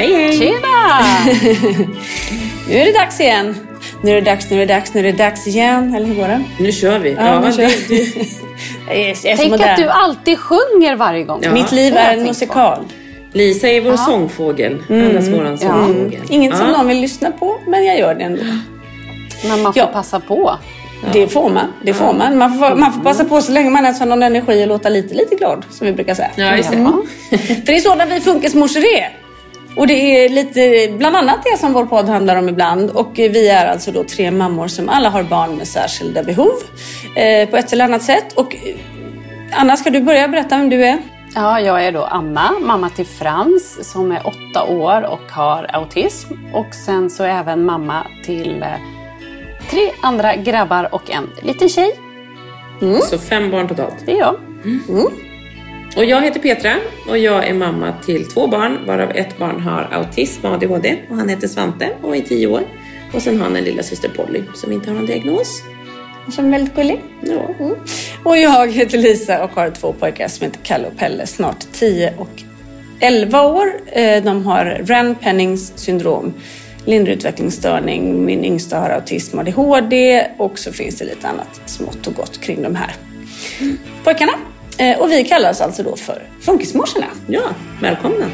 Hej hej! Tjena! nu är det dags igen. Nu är det dags, nu är det dags, nu är det dags igen. Eller hur går det? Nu kör vi. Ja, nu kör vi. så Tänk att du alltid sjunger varje gång. Ja. Mitt liv är en tänkt på. musikal. Lisa är vår sångfågel. Allas våran sångfågel. Inget som Ja. någon vill lyssna på, men jag gör det ändå. Men man får Ja. passa på. Det får man. Det får man. Man får, man får passa på så länge man ens har någon energi och låta lite, lite glad, som vi brukar säga. Ja, just det. Mm. För det är sådana vi funkismorsor är. Och det är lite, bland annat det som vår podd handlar om ibland. Och vi är alltså då tre mammor som alla har barn med särskilda behov eh, på ett eller annat sätt. Och eh, Anna, ska du börja berätta vem du är? Ja, jag är då Anna, mamma till Frans som är åtta år och har autism. Och sen så är jag även mamma till eh, tre andra grabbar och en liten tjej. Så fem barn totalt. Det är jag. Och jag heter Petra och jag är mamma till två barn varav ett barn har autism och ADHD och han heter Svante och är tio år. Och sen har han en lilla syster Polly som inte har någon diagnos. Som är väldigt gullig. Ja. Och jag heter Lisa och har två pojkar som heter Kalle och Pelle, snart 10 och 11 år. Eh, De har Ren-Pennings syndrom, lindrig utvecklingsstörning, min yngsta har autism och ADHD och så finns det lite annat smått och gott kring de här pojkarna. Eh, och vi kallas alltså då för Funkismorsorna. ja, välkomna.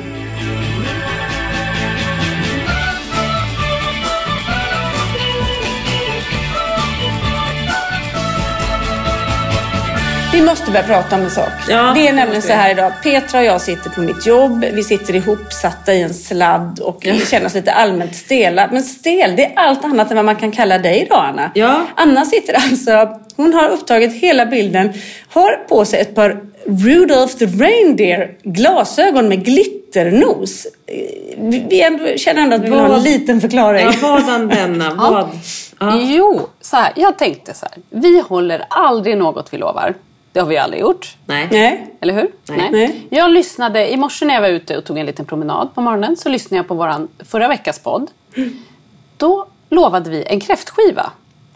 Vi måste börja prata om en sak. Ja, det är nämligen så här idag. Petra och jag sitter på mitt jobb. Vi sitter ihopsatta i en sladd och vi känner oss lite allmänt stela. Men stel, det är allt annat än vad man kan kalla dig idag, Anna. Ja. Anna sitter alltså, hon har upptagit hela bilden, har på sig ett par Rudolph the Reindeer glasögon med glitternos. Vi ändå, känner ändå att vi vill ha en liten förklaring. Ja, vadan denna? Vad? Ja. Jo, så här, jag tänkte så här. Vi håller aldrig något vi lovar. Det har vi aldrig gjort. Nej. Nej. Eller hur? Nej. Nej. Jag lyssnade, i morse när jag var ute och tog en liten promenad på morgonen så lyssnade jag på våran förra veckas podd. Då lovade vi en kräftskiva.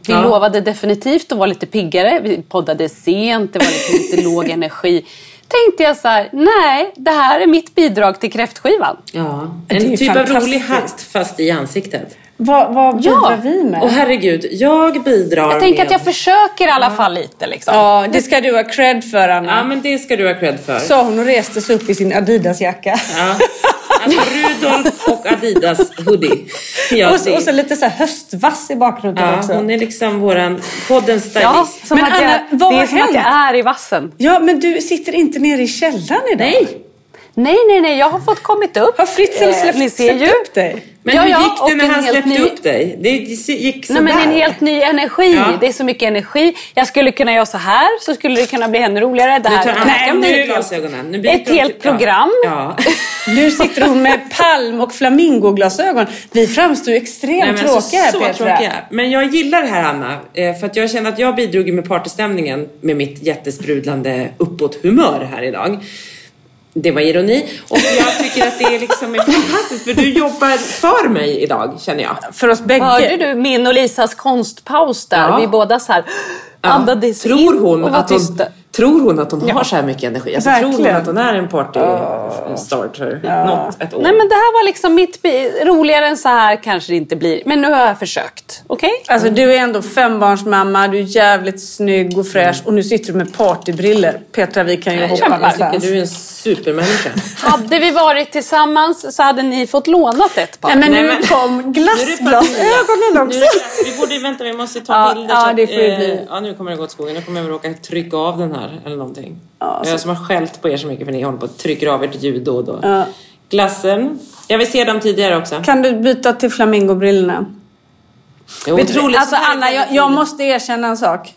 Vi Ja. lovade definitivt att vara lite piggare. Vi poddade sent, det var liksom lite låg energi. Tänkte jag så här, nej, det här är mitt bidrag till kräftskivan. Ja, Det är en ju typ av rolig hatt fast i ansiktet. Vad, vad bidrar Ja. vi med? Och herregud, jag bidrar Jag tänker med... att jag försöker i alla fall lite liksom. Ja, det ska du ha cred för, Anna. Ja, men det ska du ha cred för. Sa hon och reste sig upp i sin Adidas-jacka. Ja. Alltså Rudolf och Adidas hoodie. Ja, och, så, det- och så lite så här höstvass i bakgrunden ja, också. hon är liksom våran poddens stylist. Ja, som Men att jag, Anna, vad det är som att jag hänt? är i vassen. Ja, men du sitter inte nere i källaren idag. Nej, Nej, nej, nej. Jag har fått kommit upp. Har Fritzl Eh, släppt, ni ser släppt ju. upp dig? Men Ja, hur ja, gick och det när en han helt släppte ny- upp dig? Det gick sådär. Nej, men en helt ny energi. Ja. Det är så mycket energi. Jag skulle kunna göra så här, så skulle det kunna bli ännu roligare. Det Nu här, tar här av kan sig bli glasögonen. Nu ett helt till- ja. program. Ja. Nu sitter hon med palm och flamingoglasögon. Vi framstår ju extremt Nej, men tråkiga här så, så Petra. tråkiga. Men jag gillar det här Anna. eh, För att jag känner att jag bidrog med partystämningen med mitt jättesprudlande uppåt-humör här idag. Det var ironi. Och jag tycker att det är liksom fantastiskt för du jobbar för mig idag känner jag. För oss bägge. Hörde du min och Lisas konstpaus där? Ja. Vi båda så här Ja. andades in Tror hon, och var att hon, tysta. Tror hon att hon har så här mycket energi? Alltså, tror hon att hon är en party starter? Något, ett år? Nej men det här var liksom mitt... Roligare än så här kanske det inte blir. Men nu har jag försökt. Okej? Alltså du är ändå fembarnsmamma, du är jävligt snygg och fräsch och nu sitter du med partybriller. Petra, vi kan ju hoppa jag någonstans. tycker du är en supermänniska. Hade vi varit tillsammans så hade ni fått lånat ett par. Nej men Nej, nu men- kom Nu är det glassglasögonen Nu också. det klass. Vi borde vänta, vi måste ta Ja, bilder. ja, det får ju eh, bli. Ja, nu kommer det gå åt skogen. Nu kommer jag råka trycka av den här eller någonting. Ja, jag så- som har skällt på er så mycket för ni håller på och trycker av ert ljud då och då. Ja. Glassen. Jag vill se dem tidigare också. Kan du byta till flamingobrillorna? Alltså Anna, jag, jag måste erkänna en sak.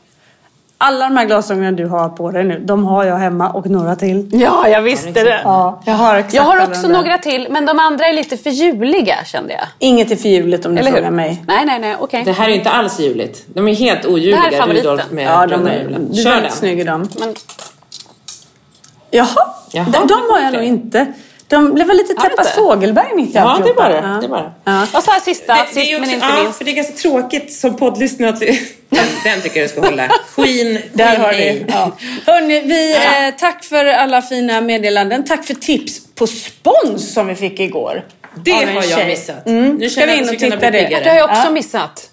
Alla de här glasögonen du har på dig nu, de har jag hemma och några till. Ja, jag visste det. Ja, jag har exakt Jag har också några till, men de andra är lite för juliga kände jag. Inget är för juligt om du Eller frågar hur? mig. Nej, nej, nej, okej. Det här är inte alls juligt. De är helt Det här är favoriten. Rudolf med Ja, de är, hjulen. du är Kör väldigt den. snygg i dem. Men, Jaha, Jaha, de, de har jag nog inte. De, det var lite du Teppas inte? Fågelberg mitt i Ja, det var det. Ja. det, var det. Ja. och så här sista, Det, sist är men inte ja, minst. för det är ganska tråkigt som poddlyssnare att... Den, den tycker jag du ska hålla. Queen, Där Queen har vi. Ja. Hörrni, vi, eh, tack för alla fina meddelanden. Tack för tips på spons som vi fick igår. Det har jag tjej. missat. Mm. Nu Ska vi in och vi titta det? Det har jag också Ja. missat.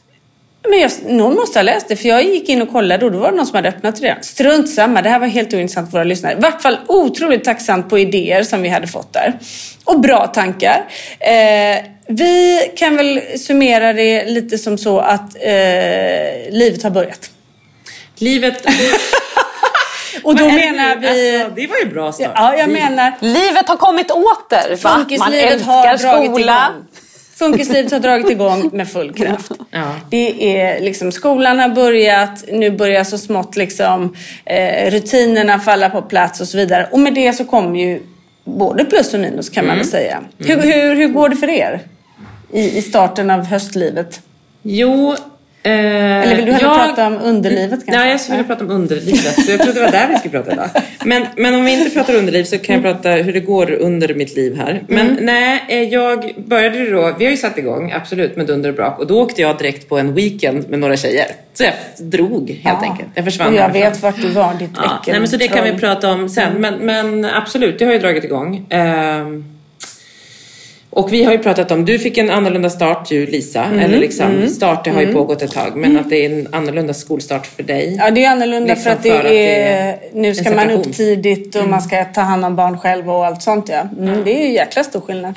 Men jag, någon måste ha läst det för jag gick in och kollade och då var det någon som hade öppnat det redan. Strunt samma, det här var helt ointressant för våra lyssnare. I vart fall otroligt tacksamt på idéer som vi hade fått där. Och bra tankar. Eh, vi kan väl summera det lite som så att eh, livet har börjat. Livet... Och då är menar vi... Alltså, det var ju bra start. Ja, jag menar... Livet har kommit åter. Va? Man har älskar dragit skola. igång. Funkislivet har dragit igång med full kraft. Ja. Det är liksom, skolan har börjat, nu börjar så smått liksom, eh, rutinerna falla på plats och så vidare. Och med det så kommer ju både plus och minus kan man Mm. väl säga. Hur, hur, hur går det för er i, i starten av höstlivet? Jo... Eh, Eller vill du hellre prata om underlivet kanske? Nej, jag skulle vilja prata om underlivet. Så jag trodde det var där vi skulle prata idag. Men, men om vi inte pratar underliv så kan jag prata hur det går under mitt liv här. Men Mm. nej, eh, jag började då, vi har ju satt igång absolut med dunder och brak och då åkte jag direkt på en weekend med några tjejer. Så jag drog helt Ja. enkelt. Jag försvann Och jag härifrån. vet vart du var, ditt Ja, äckel. nej, men så det kan vi prata om sen. Men, men absolut, det har ju dragit igång. Ehm, och vi har ju pratat om, du fick en annorlunda start ju Lisa. Mm, Eller liksom, start det har ju pågått ett tag. Men att det är en annorlunda skolstart för dig. Ja, det är annorlunda Liksom för att det för att det är... är nu ska man upp tidigt och man ska ta hand om barn själv och allt sånt ja. Mm, det är ju jäkla stor skillnad.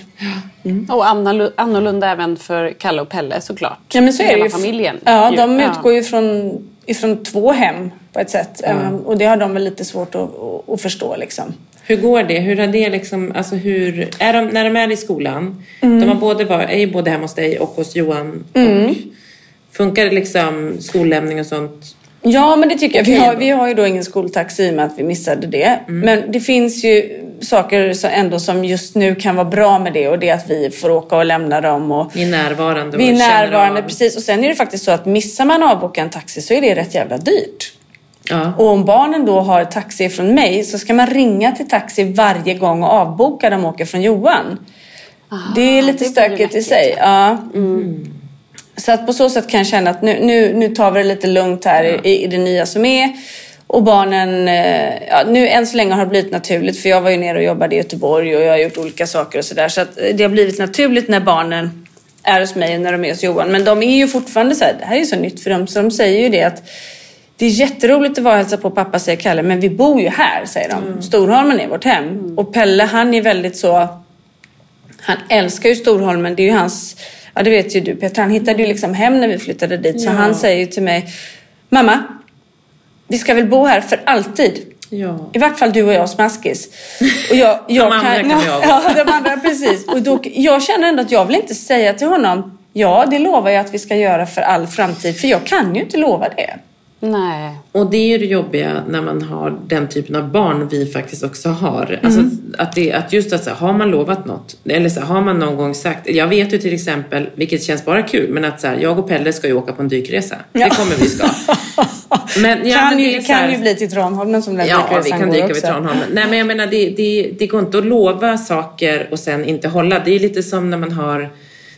Och annorlu- annorlunda även för Kalle och Pelle såklart. Ja, men så är Hela det ju. familjen. Ja, ju. de utgår ju ifrån, ifrån två hem på ett sätt. Om- Och det har de väl lite svårt att, att förstå liksom. Hur går det? Hur har det liksom, alltså hur, är de, när de är i skolan, Mm. de har både var, är ju både hemma hos dig och hos Johan. Och funkar det liksom skollämning och sånt? Ja, men det tycker jag. Vi har, vi har ju då ingen skoltaxi i och med att vi missade det. Mm. Men det finns ju saker som ändå som just nu kan vara bra med det och det är att vi får åka och lämna dem. Och Ni är närvarande vi är och närvarande, precis. Och sen är det faktiskt så att missar man avboka en taxi så är det rätt jävla dyrt. Ja. Och om barnen då har taxi från mig så ska man ringa till taxi varje gång och avboka de åker från Johan. det är lite det stökigt i sig. Ja. Så att på så sätt kan jag känna att nu, nu, nu tar vi det lite lugnt här i, i det nya som är. Och barnen, eh, ja, nu än så länge har det blivit naturligt för jag var ju nere och jobbade i Göteborg och jag har gjort olika saker och sådär. Så att det har blivit naturligt när barnen är hos mig och när de är hos Johan. Men de är ju fortfarande så här, det här är ju så nytt för dem, så de säger ju det att det är jätteroligt att vara och hälsa på pappa, säger Kalle, men vi bor ju här, säger de. Storholmen är vårt hem. Och Pelle, han är väldigt så... Han älskar ju Storholmen, det är ju hans... Ja, det vet ju du Petra, han hittade ju liksom hem när vi flyttade dit. Så Ja. han säger ju till mig, mamma, vi ska väl bo här för alltid? Ja. I vart fall du och jag smaskis. Och jag, jag De andra kan vi avgå. Ja, de andra precis. Och då, jag känner ändå att jag vill inte säga till honom Ja, det lovar jag att vi ska göra för all framtid. För jag kan ju inte lova det. Nej. Och det är ju det jobbiga när man har den typen av barn vi faktiskt också har. Alltså att, det, att just att så här, har man lovat något, eller så här, har man någon gång sagt, jag vet ju till exempel, vilket känns bara kul, men att så här, jag och Pelle ska ju åka på en dykresa. Ja. Det kommer vi ska. Men, ja, kan men det ju, kan ju bli till Tranholmen som den Ja, vi kan dyka vid. Tranholmen. Nej, men jag menar, det, det, det går inte att lova saker och sen inte hålla. Det är lite som när man har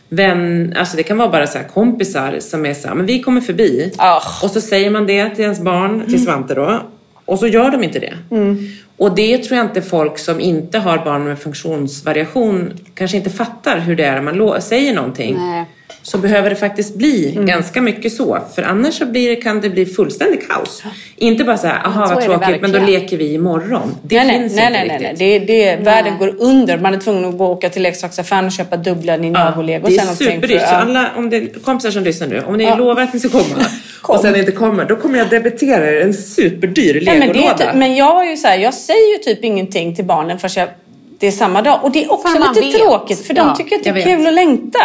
vän, alltså det kan vara bara så kompisar som är så här, men vi kommer förbi. Ah. Och så säger man det till ens barn, till Svante då. Och så gör de inte det. Och det tror jag inte folk som inte har barn med funktionsvariation kanske inte fattar hur det är när man säger någonting. Nej. Så behöver det faktiskt bli ganska mycket så. För annars så det, kan det bli fullständig kaos. Inte bara så här, aha så vad tråkigt, men då leker vi imorgon. Det nej, nej, finns nej, inte nej, nej, nej. riktigt. Det, det, Världen går under. Man är tvungen att gå åka till leksaksaffären och köpa dubbla Ninjago-lego. det är superdyrt. Så alla om det är kompisar som lyssnar nu, om ni Ja. lovar att ni ska komma Kom. och sen inte kommer, då kommer jag debitera er en superdyr Nej, men, legolåda. typ, men jag, är ju så här, jag säger ju typ ingenting till barnen förrän jag, det är samma dag. Och det är också För man lite tråkigt för de Ja, tycker att det är kul att längta.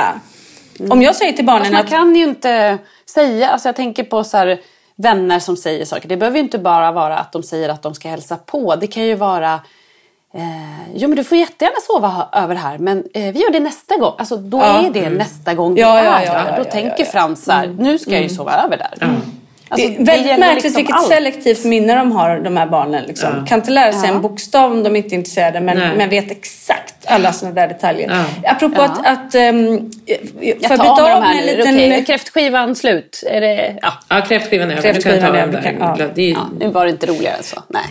Om jag säger till barnen Fast man att kan ju inte säga, alltså jag tänker på så här, vänner som säger saker. Det behöver ju inte bara vara att de säger att de ska hälsa på. Det kan ju vara Eh, jo men du får jättegärna sova över här men eh, vi gör det nästa gång. Alltså då Ja. är det nästa gång Ja, vi ja, är ja, ja, Då ja, tänker ja, ja. Frans så här, nu ska jag ju sova över där. Alltså, det är väldigt gäller märkligt liksom vilket allt. selektivt minne de har, de här barnen. Liksom. Kan inte lära sig Ja. en bokstav om de inte är intresserade, men, Nej. men vet exakt alla sådana där detaljer. Ja. Apropå Ja. att... att um, Jag tar av med de här nu. Okej, kräftskivan slut. Är det, ja. Ja, kräftskivan är över. Du kan Kräftskivan ta är den över, där. kan- ja. Det är, ja, nu var det inte roligare än så. Nej.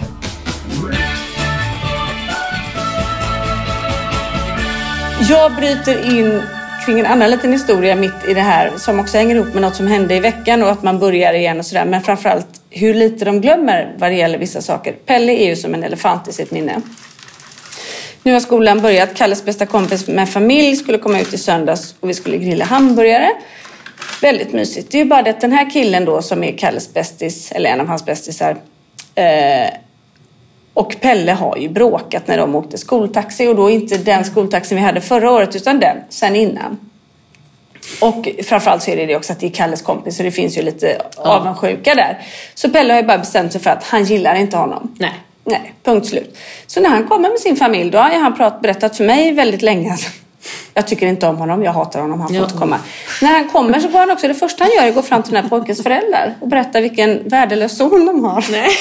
Jag bryter in kring en annan liten historia mitt i det här som också hänger ihop med något som hände i veckan och att man börjar igen och sådär. Men framförallt hur lite de glömmer vad det gäller vissa saker. Pelle är ju som en elefant i sitt minne. Nu har skolan börjat. Kalles bästa kompis med familj skulle komma ut i söndags och vi skulle grilla hamburgare. Väldigt mysigt. Det är ju bara det att den här killen då som är Kalles bästis, eller en av hans bästisar, eh, och Pelle har ju bråkat när de åkte skoltaxi och då inte den skoltaxin vi hade förra året utan den sen innan. Och framförallt så är det det också att det är Kalles kompis så det finns ju lite avundsjuka där. Så Pelle har ju bara bestämt sig för att han gillar inte honom. Nej. Nej, punkt slut. Så när han kommer med sin familj då har han prat, berättat för mig väldigt länge att jag tycker inte om honom, jag hatar honom, han får Ja. inte komma. När han kommer så går han också, det första han gör är att gå fram till den här pojkens föräldrar och berätta vilken värdelös son de har. Nej.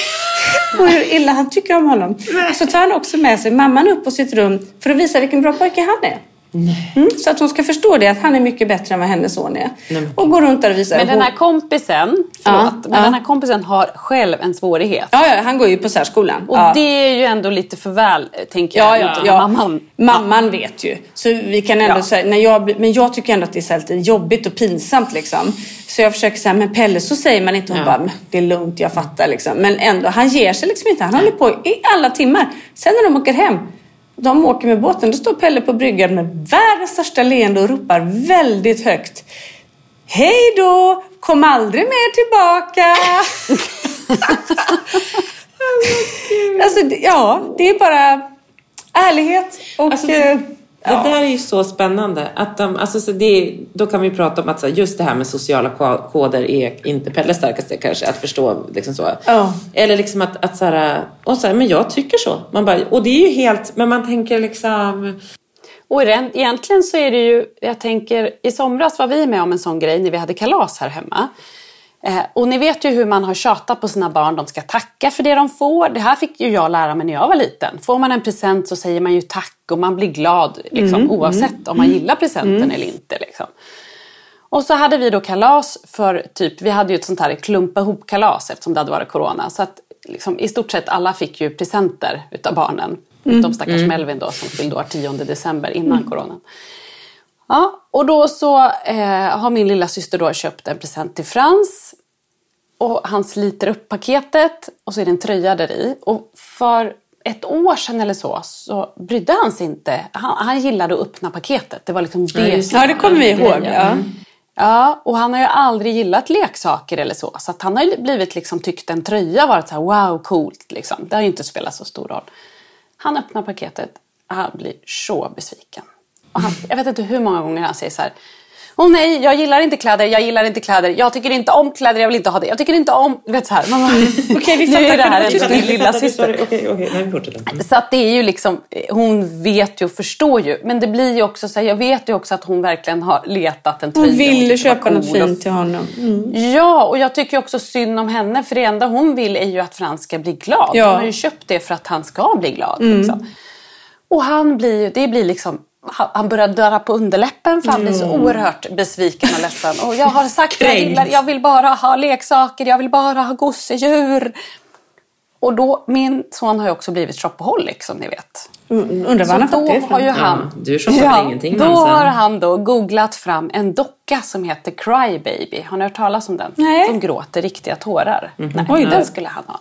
Och hur illa han tycker om honom. Så tar han också med sig mamman upp på sitt rum för att visa vilken bra pojke han är. Mm, så att hon ska förstå det, att han är mycket bättre än vad hennes son är. men- Och går runt där och visar. Men den här kompisen, Ja, förlåt, men ja. den här kompisen har själv en svårighet. Ja, ja, han går ju på särskolan. Och ja. det är ju ändå lite för väl, tänker Ja, jag. ja, ja. Mamman. Mamman vet ju. Så vi kan ändå Ja. säga, när jag, men jag tycker ändå att det är lite jobbigt och pinsamt liksom. Så jag försöker säga, men Pelle så säger man inte. Hon Ja. bara, "Men det är lugnt, jag fattar liksom. Men ändå, han ger sig liksom inte. Han håller på i alla timmar. Sen när de åker hem, de åker med båten, då står Pelle på bryggan med världens största leende och ropar väldigt högt. Hej då! Kom aldrig mer tillbaka! alltså, ja, det är bara ärlighet och... Alltså, det, eh, det där är ju så spännande. Att de, alltså, så det, då kan vi prata om att så just det här med sociala ko- koder är inte Pelles starkaste kanske, att förstå. Liksom så. Ja. Eller liksom att, att så här, och så här, men jag tycker så. Man bara, och det är ju helt, men man tänker liksom... Och egentligen så är det ju, jag tänker, i somras var vi med om en sån grej när vi hade kalas här hemma. Eh, och ni vet ju hur man har tjatat på sina barn, de ska tacka för det de får. Det här fick ju jag lära mig när jag var liten. Får man en present så säger man ju tack och man blir glad liksom, oavsett om man gillar presenten eller inte. Liksom. Och så hade vi då kalas för typ, vi hade ju ett sånt här klumpa ihop kalas eftersom det hade varit corona. Så att liksom, i stort sett alla fick ju presenter utav barnen. Utom stackars Melvin då som fyllde år 10 december innan coronan. Ja, och då så eh, har min lilla syster då köpt en present till Frans. Och han sliter upp paketet och så är det en tröja där i. Och för ett år sedan eller så, så brydde han sig inte. Han, han gillade att öppna paketet. Det var liksom det Ja, det kommer vi ihåg. Ja. Ja, och han har ju aldrig gillat leksaker eller så. Så att han har ju blivit liksom tyckt en tröja varit så här wow, coolt liksom. Det har ju inte spelat så stor roll. Han öppnar paketet han blir så besviken. Han, jag vet inte hur många gånger han säger så här. Åh nej, jag gillar inte kläder, jag gillar inte kläder, jag tycker inte om kläder, jag vill inte ha det. Jag tycker inte om... Du vet så här. Okej, vi nu är det här fattar. ändå din lilla syster. Okej, okej, vi fortsätter. Så att det är ju liksom, hon vet ju och förstår ju. Men det blir ju också så här, jag vet ju också att hon verkligen har letat en tröja. Hon ville köpa något cool och fint till honom. Mm. Ja, och jag tycker också synd om henne. För det enda hon vill är ju att Frans ska bli glad. Ja. Hon har ju köpt det för att han ska bli glad. Liksom. Och han blir det blir liksom, han börjar dörra på underläppen för han blir så oerhört besviken och ledsen. Och jag har sagt jag, Kränkt. gillar, jag vill bara ha leksaker, jag vill bara ha gosedjur. Och då, min son har ju också blivit shopaholic som ni vet. Mm, Undrar vad han har då fått det har ifrån. han, Ja, du shoppar väl ingenting, Då Mamsen? har han då googlat fram en docka som heter Crybaby. Har ni hört talas om den? Nej. Som gråter riktiga tårar. Nej, Oj den skulle han ha.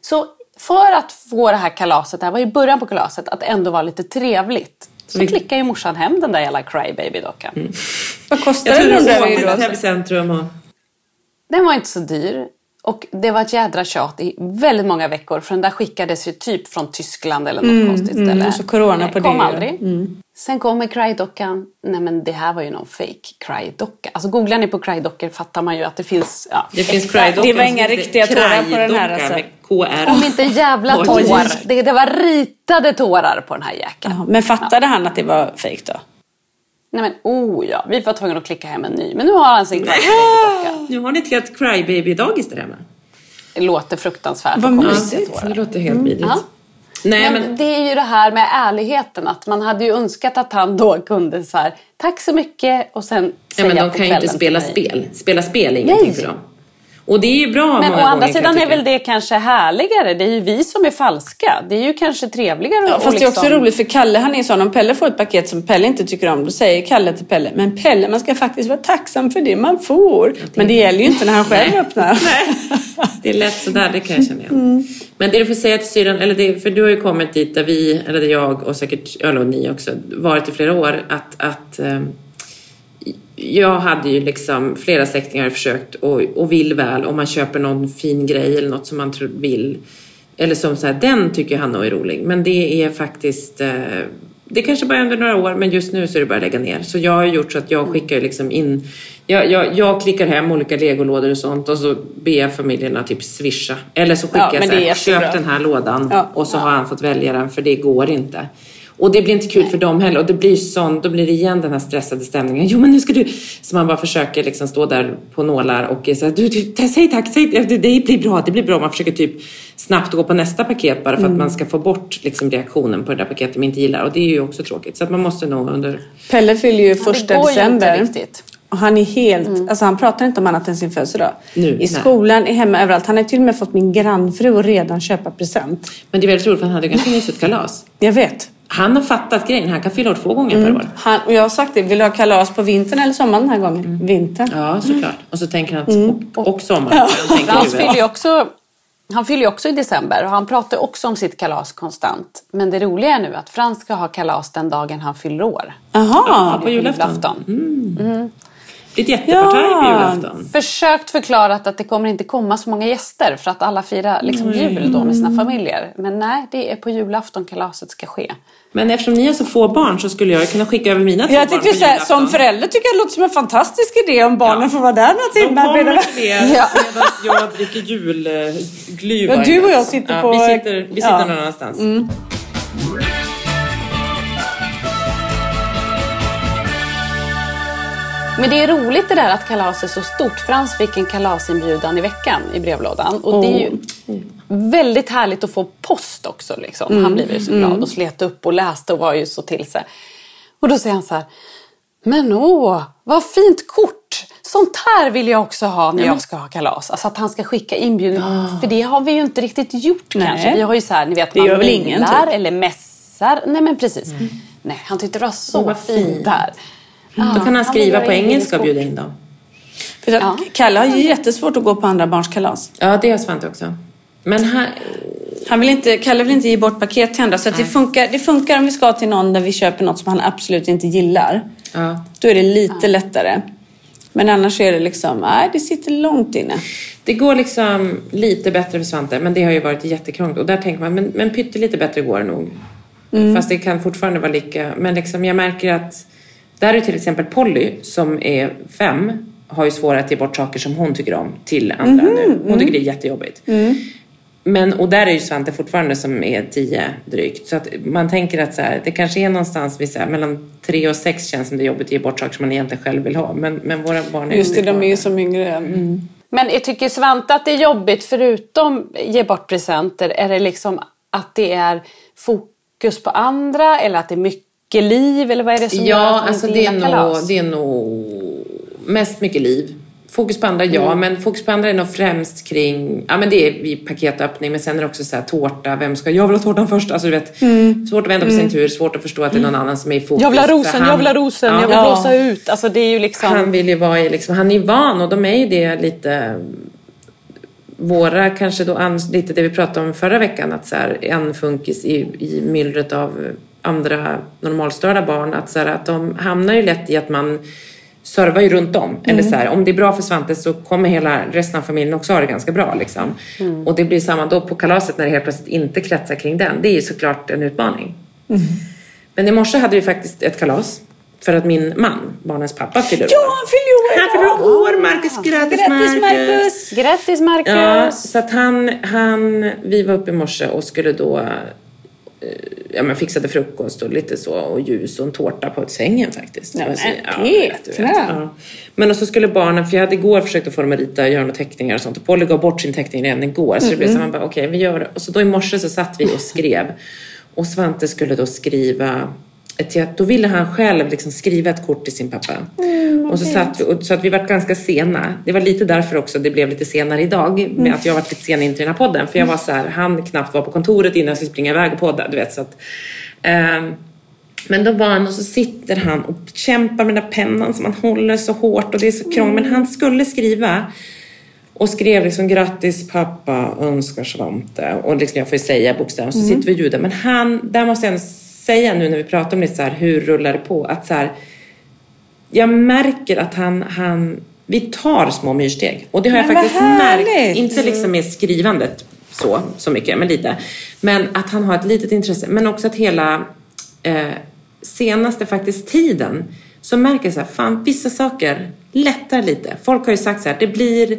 Så för att få det här kalaset, det här var ju början på kalaset, att ändå vara lite trevligt. Så Vi- klickar ju morsan hem den där jävla Crybaby-dockan. Vad kostar Jag den tror vi ju var då. Täbycentrum och... Den var inte så dyr. Och det var ett jädra tjat i väldigt många veckor. För den där skickades ju typ från Tyskland eller något konstigt ställe. och så corona på kom det. aldrig. Sen kommer Cry-dockan. Nej men det här var ju någon fake Cry-docka. Alltså googlar ni på Cry-dockor fattar man ju att det finns... Ja, Det finns Cry-dockan. Det var inga riktiga tårar på den här, alltså. med KR. Om inte jävla Oj. tår. Det, det var ritade tårar på den här jäkeln. Men fattade han att det var fejk då? Nej men oh ja, vi var tvungna att klicka hem en ny. Men nu har han sin Cry-docka. Nu har ni ett helt Crybaby-dagis där hemma. Det låter fruktansvärt. Vad mysigt. Det låter helt vidrigt. Ja. Nej, men, men... det är ju det här med ärligheten. Att man hade ju önskat att han då kunde så här, tack så mycket och sen Ja, säga men de på kan ju inte spela spel. Spela spel är ingenting Nej. för dem. Och det är ju bra Men å andra sidan är väl det kanske härligare. Det är ju vi som är falska. Det är ju kanske trevligare Ja, fast det är också liksom... roligt för Kalle han är sån. Om Pelle får ett paket som Pelle inte tycker om då säger Kalle till Pelle Men Pelle man ska faktiskt vara tacksam för det man får. Men det gäller ju inte när han själv öppnar. Det är lätt sådär, det kan jag känna igen. Mm. Men det du får säga till syrran, eller det, för du har ju kommit dit där vi, eller där jag och säkert eller och ni också, varit i flera år, att, att ehm, jag hade ju liksom flera släktingar försökt och, och vill väl om man köper någon fin grej eller något som man tror vill. Eller som så här, den tycker han är rolig. Men det är faktiskt, eh, det kanske bara är under några år men just nu så är det bara att lägga ner. Så jag har gjort så att jag skickar liksom in, jag, jag, jag klickar hem olika legolådor och sånt och så ber jag familjerna typ swisha. Eller så skickar Ja, jag så här, köp den här lådan Ja. och så har han fått välja den för det går inte. Och det blir inte kul för dem heller. Och det blir sån, då blir det igen den här stressade stämningen. Jo men nu ska du... Så man bara försöker liksom stå där på nålar och här, du, du, säg tack, säg det, det blir bra, det blir bra. Man försöker typ snabbt gå på nästa paket bara för Mm. att man ska få bort liksom reaktionen på det där paketet man inte gillar. Och det är ju också tråkigt. Så att man måste nog under... Pelle fyller ju Ja, första det går ju december. inte riktigt. Och han är helt, alltså han pratar inte om annat än sin födelsedag. Nu, I nej. skolan, i hemma, överallt. Han har till och med fått min grannfru att redan köpa present. Men det är väldigt roligt för han hade ganska mysigt kalas. Jag vet. Han har fattat grejen. Han kan fylla år två gånger Mm. per år. Han, och jag har sagt det, vill du ha kalas på vintern eller sommaren den här gången? Mm. Vintern. Ja, såklart. Och så tänker han att... Mm. Och, och sommar. Han tänker Frans ju- fyller ju också, han fyller ju också i december och han pratar också om sitt kalas konstant. Men det roliga är nu att Frans ska ha kalas den dagen han fyller år. Jaha. på julafton. julafton. Det är ett jättepartaj på Ja. julafton. Försökt förklarat att det kommer inte komma så många gäster för att alla firar liksom jul då med sina familjer. Men nej, det är på julafton kalaset ska ske. Men eftersom ni har så få barn så skulle jag kunna skicka över mina två Jag barn på julafton. som förälder tycker jag det låter som en fantastisk idé om barnen Ja. får vara där några De timmar. kommer medan- till er Ja. medan jag dricker julglühwein. Ja, du och jag sitter på- Vi sitter, vi sitter Ja. Mm. någon annanstans. Men det är roligt det där att kalas är så stort. Frans fick en kalasinbjudan i veckan i brevlådan. Och det är ju väldigt härligt att få post också. Liksom. Han blev ju så glad och slet upp och läste och var ju så till sig. Och då säger han så här. Men åh, vad fint kort! Sånt här vill jag också ha när jag ska ha kalas. Alltså att han ska skicka inbjudan. För det har vi ju inte riktigt gjort Nej. kanske. Vi har ju så här, ni vet, man mejlar typ. eller mässar. Nej men precis. Nej, han tyckte det var så vad fint fint. Där. Då kan han skriva vill på engelska och bjuda in dem. För att Ja. Kalle har ju jättesvårt att gå på andra barns kalas. Ja, det har Svante också. Men han, Han vill inte, Kalle vill inte ge bort paket till andra. Så att det, funkar, det funkar om vi ska till någon där vi köper något som han absolut inte gillar. ja. Då är det lite lättare. Men annars är det liksom, nej det sitter långt inne. Det går liksom lite bättre för Svante, men det har ju varit jättekrångligt. Och där tänker man, men, men pyttelite bättre går det nog. Fast det kan fortfarande vara lika. Men liksom jag märker att där är till exempel Polly som är fem har ju svårare att ge bort saker som hon tycker om till andra nu. Hon tycker det är jättejobbigt. Men, och där är ju Svante fortfarande som är tio drygt. Så att man tänker att så här, det kanske är någonstans vid så här, mellan tre och sex känns som det är jobbigt att ge bort saker som man egentligen själv vill ha. Men, men våra barn är Just det, de är ju som yngre. Mm. Men jag tycker Svante att det är jobbigt förutom ge bort presenter? Är det liksom att det är fokus på andra eller att det är mycket liv? Eller vad är det som gör Ja, att han alltså inte det är, nog, det är nog mest mycket liv. Fokus på andra, ja, men fokus på andra är nog främst kring, ja men det är vid paketöppning, men sen är det också så här tårta, vem ska, jag vill ha tårtan först, alltså du vet, svårt att vänta på sin tur, svårt att förstå att det är någon annan som är i fokus. Jag vill ha rosen, han- jag vill ha rosen, Ja. jag vill Ja. blåsa ut. Alltså det är ju liksom... Han vill ju vara i, liksom, han är ju van och de är ju det lite våra kanske då lite det vi pratade om förra veckan att så här, en funkis i, i myllret av andra normalstörda barn att, så här, att de hamnar ju lätt i att man servar ju runt om. Eller så här, om det är bra för Svante så kommer hela resten av familjen också ha det ganska bra. Liksom. Och det blir samma då på kalaset när det helt plötsligt inte kretsar kring den. Det är ju såklart en utmaning. Men i morse hade vi faktiskt ett kalas. För att min man, barnens pappa, fyller Ja, år. han fyller år Han fyller år, Marcus. Grattis, Grattis Marcus. Grattis Marcus! Ja, så att han, han, vi var uppe i morse och skulle då, ja men fixade frukost och lite så och ljus och en tårta på sängen faktiskt. Ja, så- men du vet, du vet. Petra. Ja. Men och så skulle barnen, för jag hade igår försökt att få dem att rita och göra några teckningar och sånt och Polly gav bort sin teckning redan igår så det blev så man bara okej vi gör det. Och så då i morse så satt vi och skrev och Svante skulle då skriva ett, då ville han själv liksom skriva ett kort till sin pappa. och så, satt vi, och, så att vi var ganska sena. Det var lite därför också det blev lite senare idag. Med att jag var lite sen in till den här podden. För jag var så här, han knappt var på kontoret innan jag skulle springa iväg och podda. Du vet, så att, ehm, men då var han och så sitter han och kämpar med den där pennan som han håller så hårt och det är så krångligt. Men han skulle skriva och skrev liksom grattis pappa önskar Svante. Och liksom jag får ju säga bokstäver så sitter vi och ljudar. Men han, där måste jag säga nu när vi pratar om det så här, hur rullar det på? Att så här, jag märker att han, han, vi tar små myrsteg. Och det har jag Men vad faktiskt märkt. Inte liksom med skrivandet så, så mycket, men lite. Men att han har ett litet intresse. Men också att hela eh, senaste faktiskt tiden så märker jag så här, fan vissa saker lättar lite. Folk har ju sagt så här, det blir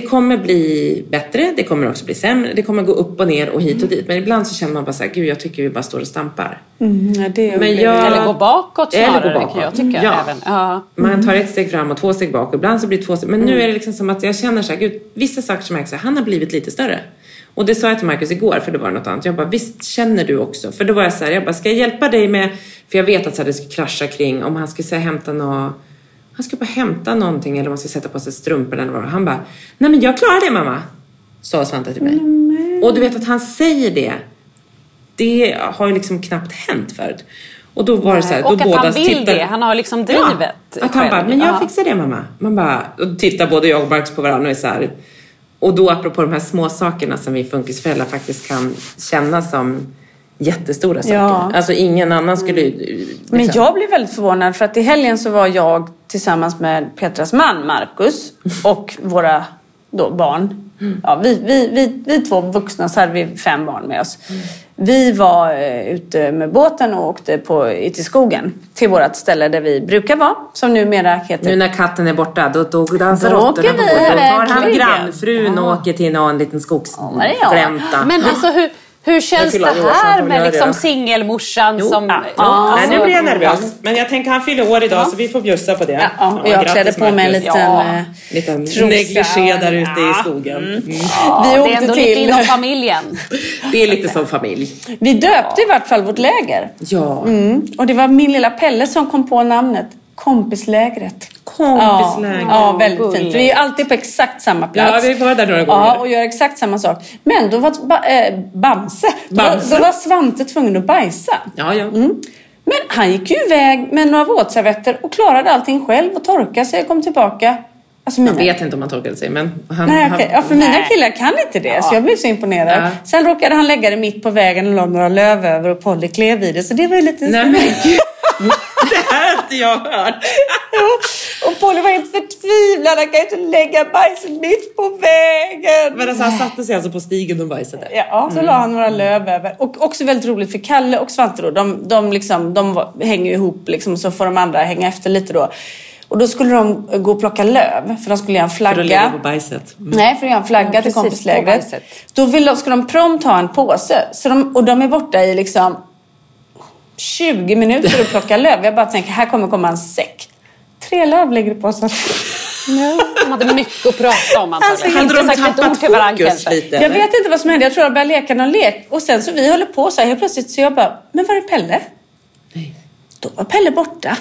det kommer bli bättre, det kommer också bli sämre, det kommer gå upp och ner och hit och dit. Men ibland så känner man bara så här, gud jag tycker vi bara står och stampar. Mm, Men jag- Eller gå bakåt Eller gå snarare bakåt. kan jag tycka. Ja. Även. Ja. Man tar ett steg fram och två steg bak och ibland så blir det två steg. Men nu är det liksom som att jag känner så här, gud, vissa saker som här, han har blivit lite större. Och det sa jag till Marcus igår, för det var något annat. Jag bara, visst känner du också? För då var jag så här, jag bara, ska jag hjälpa dig med, för jag vet att så här, det ska krascha kring om han ska säga hämta något, han ska bara hämta någonting eller om han ska sätta på sig strumpor eller vad. Han bara, nej men jag klarar det mamma, sa Svante till mig. Och du vet att han säger det, det har ju liksom knappt hänt förut. Och då var det så här, då Och att båda han vill tittar- det. Han har liksom drivet Ja, att han själv. bara, men jag Ja. fixar det mamma. Man bara, och tittar både jag och Marcus på varandra och är så här. Och då apropå de här små sakerna som vi funkisföräldrar faktiskt kan känna som jättestora saker. Ja. Alltså ingen annan skulle ju... Liksom, Men jag blev väldigt förvånad för att i helgen så var jag tillsammans med Petras man Marcus och våra då barn. Ja, vi, vi, vi, vi två vuxna så hade vi fem barn med oss. Vi var eh, ute med båten och åkte på, i skogen till vårt ställe där vi brukar vara som numera heter Nu när katten är borta, då, då dansar råttorna på. Då tar han grannfrun och åker till någon liten skogsglänta. Men alltså hur, hur känns det här med liksom singelmorsan Jo, som... ja. Alltså- Nej, nu blir jag nervös. Men jag tänker han fyller år idag så vi får bjussa på det. Ja, ja, och jag klädde på mig en liten Ja. eh, Liten negligé där ute i Ja. skogen. Mm. Ja, Vi det är åkte ändå lite till- inom familjen. Det är lite som familj. Vi döpte i vart fall vårt läger. Ja. Mm. Och det var min lilla Pelle som kom på namnet. Kompislägret. Kompisläger. Ja, ja väldigt Gulligt. fint. Vi är alltid på exakt samma plats. Ja, vi var där några gånger. Ja, och gör exakt samma sak. Men då var ba, eh, Bamse, Bamse. Då, då var Svante tvungen att bajsa. Ja, ja. Mm. Men han gick ju iväg med några våtservetter och klarade allting själv och torkade sig och kom tillbaka. Alltså mina... Jag vet inte om han torkade sig, men han... Nej, okej. Ja, för mina Nej. killar kan inte det, så jag blev så imponerad. Ja. Sen råkade han lägga det mitt på vägen och la några löv över och Polly klev i det, så det var ju lite... Nej, men gud. Det här har inte jag hört. Och Polly var helt förtvivlad. Han kan inte lägga bajset mitt på vägen. Men alltså, han satte sig alltså på stigen och bajsade? Ja, så la han några löv över. Och också väldigt roligt för Kalle och Svante då, de, de, liksom, de hänger ihop liksom, så får de andra hänga efter lite då. Och då skulle de gå och plocka löv för de skulle göra en flagga. För att lägga på bajset? Mm. Nej, för att göra en flagga Ja, till kompislägret. Då vill de, ska de prompt ha en påse. Så de, och de är borta i liksom 20 minuter och plocka löv. Jag bara tänker, här kommer komma en säck. Tre löv ligger i påsen. Ja, de hade mycket att prata om antagligen. Hade de tappat ord till varandra fokus kanske. lite? Jag vet inte vad som hände. Jag tror de började leka någon lek. Och sen så vi håller på så här helt plötsligt så jag bara, men var är Pelle? Nej. Då var Pelle borta.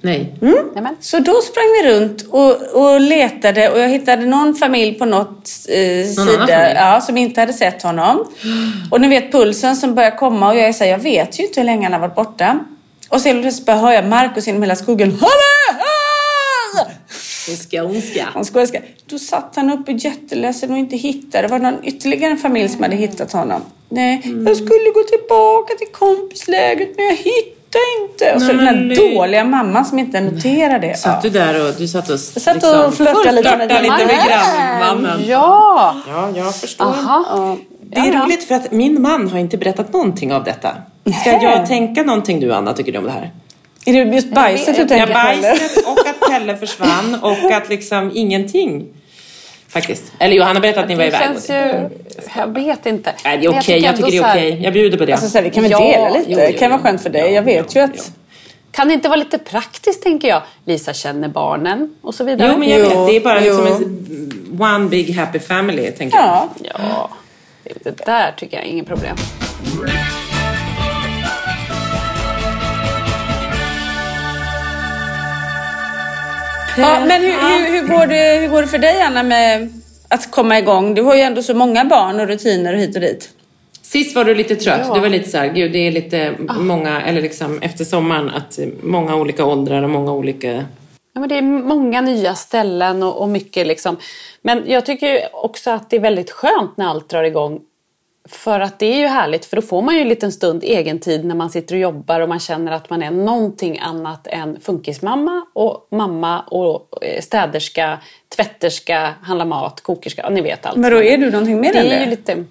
Nej. Nämen. Så då sprang vi runt och, och letade och jag hittade någon familj på något eh, Någon sida ja, som inte hade sett honom. Och ni vet pulsen som börjar komma och jag är så här, jag vet ju inte hur länge han har varit borta. Och helt plötsligt hör jag Markus genom hela skogen. Han skådespelare. Då satt han uppe jätteledsen och inte hittade. Det var någon ytterligare familj som hade hittat honom. Nej, Mm. jag skulle gå tillbaka till kompislägret men jag hittade inte. Och så Nej, den här nej. dåliga mamman som inte noterar det. Satt du där och du satt och... liksom Jag satt och flörtade lite med lite med man. grannmannen? Ja! Ja, jag förstår. Aha. Det är roligt för att min man har inte berättat någonting av detta. Ska Nej. jag tänka någonting du Anna, tycker du om det här? Är det just bajset du Ja, tänker Ja, på? eller? bajset och att Pelle försvann och att liksom ingenting. Faktiskt. Eller jo, han har berättat att ni var Det iväg. känns ju... Jag vet inte. Nej, det är okej. Jag tycker det är okej. här, Jag bjuder på det. Alltså, så här, vi kan väl Ja, dela lite? jo, det jo, kan vara skönt för dig. Ja, jag vet ju att... Kan det inte vara lite praktiskt tänker jag? Lisa känner barnen och så vidare. Jo, men jag Jo, vet. Det är bara liksom en one big happy family, tänker jag. Ja. Ja, det där tycker jag är inget problem. Ja men hur, hur, hur, går det, hur går det för dig Anna med att komma igång? Du har ju ändå så många barn och rutiner och hit och dit. Sist var du lite trött. Ja. Du var lite så här, gud det är lite många, eller liksom efter sommaren, att många olika åldrar och många olika... Ja, men det är många nya ställen och, och mycket liksom. Men jag tycker också att det är väldigt skönt när allt drar igång. För att det är ju härligt, för då får man ju en liten stund egen tid när man sitter och jobbar och man känner att man är någonting annat än funkismamma och mamma och eh, städerska, tvätterska, handla mat, kokerska, ja, ni vet allt. Men då är du någonting mer det än är det? ju lite...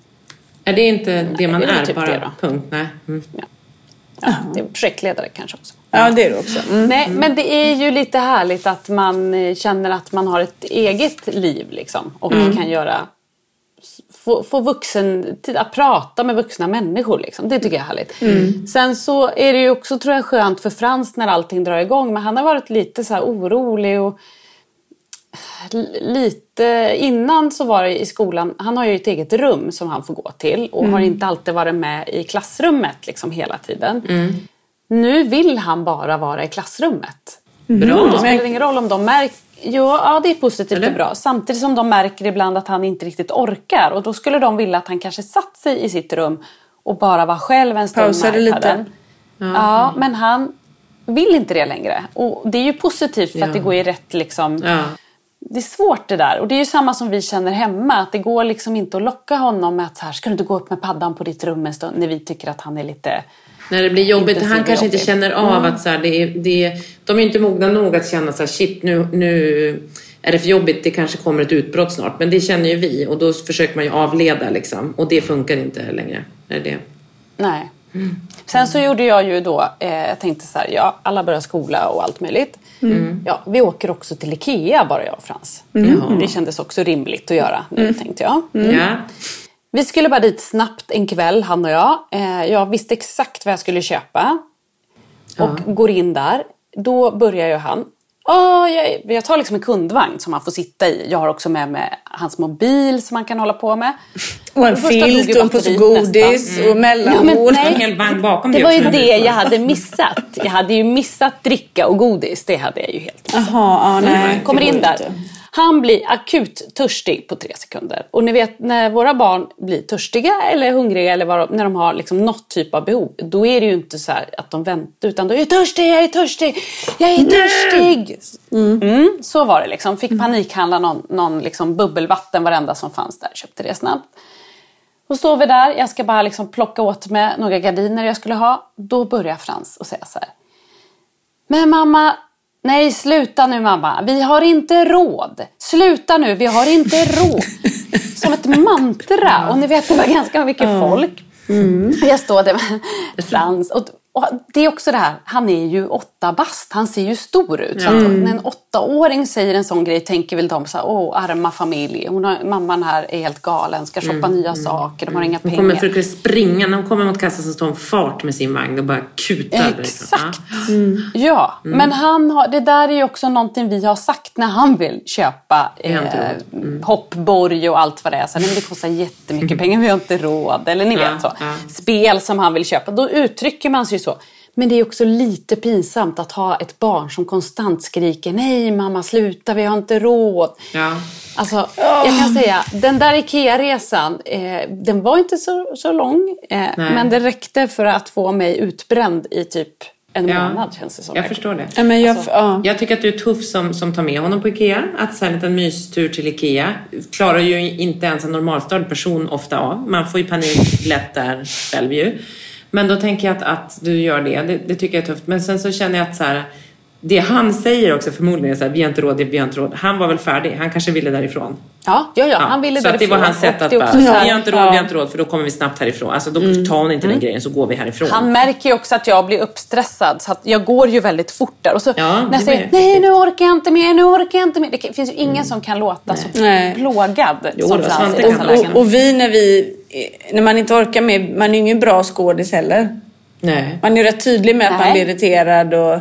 Är det inte det man det är är, typ bara? det då. Punkt. Nej. Mm. Ja, det är projektledare kanske också. Ja, det är du också. Mm. Nej, men det är ju lite härligt att man eh, känner att man har ett eget liv liksom. Och kan göra få, få vuxen tid att prata med vuxna människor. Liksom. Det tycker jag är härligt. Sen så är det ju också tror jag skönt för Frans när allting drar igång. Men han har varit lite så orolig och lite innan så var det i skolan, han har ju ett eget rum som han får gå till och har inte alltid varit med i klassrummet liksom hela tiden. Nu vill han bara vara i klassrummet. Bra. Det spelar ingen roll om de märker Jo, ja, det är positivt Eller? och bra. Samtidigt som de märker ibland att han inte riktigt orkar. Och då skulle de vilja att han kanske satt sig i sitt rum och bara var själv en stund Pausade lite. iPaden. Ja, men han vill inte det längre. Och det är ju positivt för Ja. att det går i rätt liksom... Ja. Det är svårt det där. Och det är ju samma som vi känner hemma. Att det går liksom inte att locka honom med att så här, ska du inte gå upp med paddan på ditt rum en stund? När vi tycker att han är lite... När det blir jobbigt. Han kanske inte jobbig. känner av att så här, det är, det är, de är inte mogna nog att känna så här, shit nu, nu är det för jobbigt, det kanske kommer ett utbrott snart. Men det känner ju vi och då försöker man ju avleda liksom. Och det funkar inte längre. Är det? Nej. Sen så gjorde jag ju då, eh, jag tänkte så här, ja alla börjar skola och allt möjligt. Ja, vi åker också till Ikea bara jag och Frans. Det kändes också rimligt att göra nu tänkte jag. Ja. Vi skulle bara dit snabbt en kväll, han och jag. Eh, jag visste exakt vad jag skulle köpa. Och går in där. Då börjar ju han. Åh, jag, jag tar liksom en kundvagn som han får sitta i. Jag har också med mig hans mobil som han kan hålla på med. Och en filt och en påse godis nästan. och mellanmål. Ja, men nej. En hel vagn bakom Det var ju det jag hade missat. Jag hade ju missat dricka och godis. Det hade jag ju helt missat. Jaha, ja, nej. Kommer in där. inte. Han blir akut törstig på tre sekunder. Och ni vet när våra barn blir törstiga eller hungriga eller vad, när de har liksom något typ av behov. Då är det ju inte så här att de väntar utan då är jag törstig, jag är törstig, jag är törstig. Mm, så var det liksom. Fick panikhandla någon, någon liksom bubbelvatten varenda som fanns där. Köpte det snabbt. Och står vi där, jag ska bara liksom plocka åt mig några gardiner jag skulle ha. Då börjar Frans och säga så här. Men mamma, Nej, sluta nu mamma. Vi har inte råd. Sluta nu, vi har inte råd. Som ett mantra. Och ni vet, det var ganska mycket folk. Jag står där med Frans. Och, och det är också det här, han är ju åtta bast. Han ser ju stor ut. Så att när en åttaåring säger en sån grej tänker väl de så här, åh arma familj. Hon har, mamman här är helt galen, ska shoppa nya saker, de har inga Hon pengar. kommer försöka springa, när hon kommer mot kassan så står hon fart med sin vagn och bara kutar därifrån. Exakt. Ja, men han har, det där är ju också någonting vi har sagt när han vill köpa eh, hoppborg och allt vad det är. Så, nej, men det kostar jättemycket pengar, vi har inte råd. Eller ni vet så. Spel som han vill köpa. Då uttrycker man sig så. Men det är också lite pinsamt att ha ett barn som konstant skriker nej mamma sluta vi har inte råd. Ja. Alltså, jag kan säga, den där IKEA-resan, eh, den var inte så, så lång. Eh, men det räckte för att få mig utbränd i typ en Ja. månad känns det som. Jag förstår det. Ja, men jag, Alltså, ja. Jag tycker att du är tuff som, som tar med honom på Ikea. Att så här, en liten mystur till Ikea klarar ju inte ens en normalstörd person ofta av. Man får ju panik lätt där själv ju. Men då tänker jag att, att du gör det. det. Det tycker jag är tufft. Men sen så känner jag att så här, det han säger också förmodligen är så här, vi har inte råd, vi har inte råd. Han var väl färdig. Han kanske ville därifrån. Ja, ja, ja, han ville så att det var därifrån. hans sätt att bara, så vi har inte råd, Ja. vi har inte råd för då kommer vi snabbt härifrån. Alltså då tar hon inte den grejen så går vi härifrån. Han märker ju också att jag blir uppstressad så att jag går ju väldigt fort där. Och så Ja, när jag säger nej nu orkar jag inte mer, nu orkar jag inte mer. Det finns ju ingen som kan låta så Nej. plågad Jo, som Frans i dessa lägen. Och, och vi när vi, när man inte orkar med, man är ju ingen bra skådis heller. Nej. Man är ju rätt tydlig med att man blir irriterad och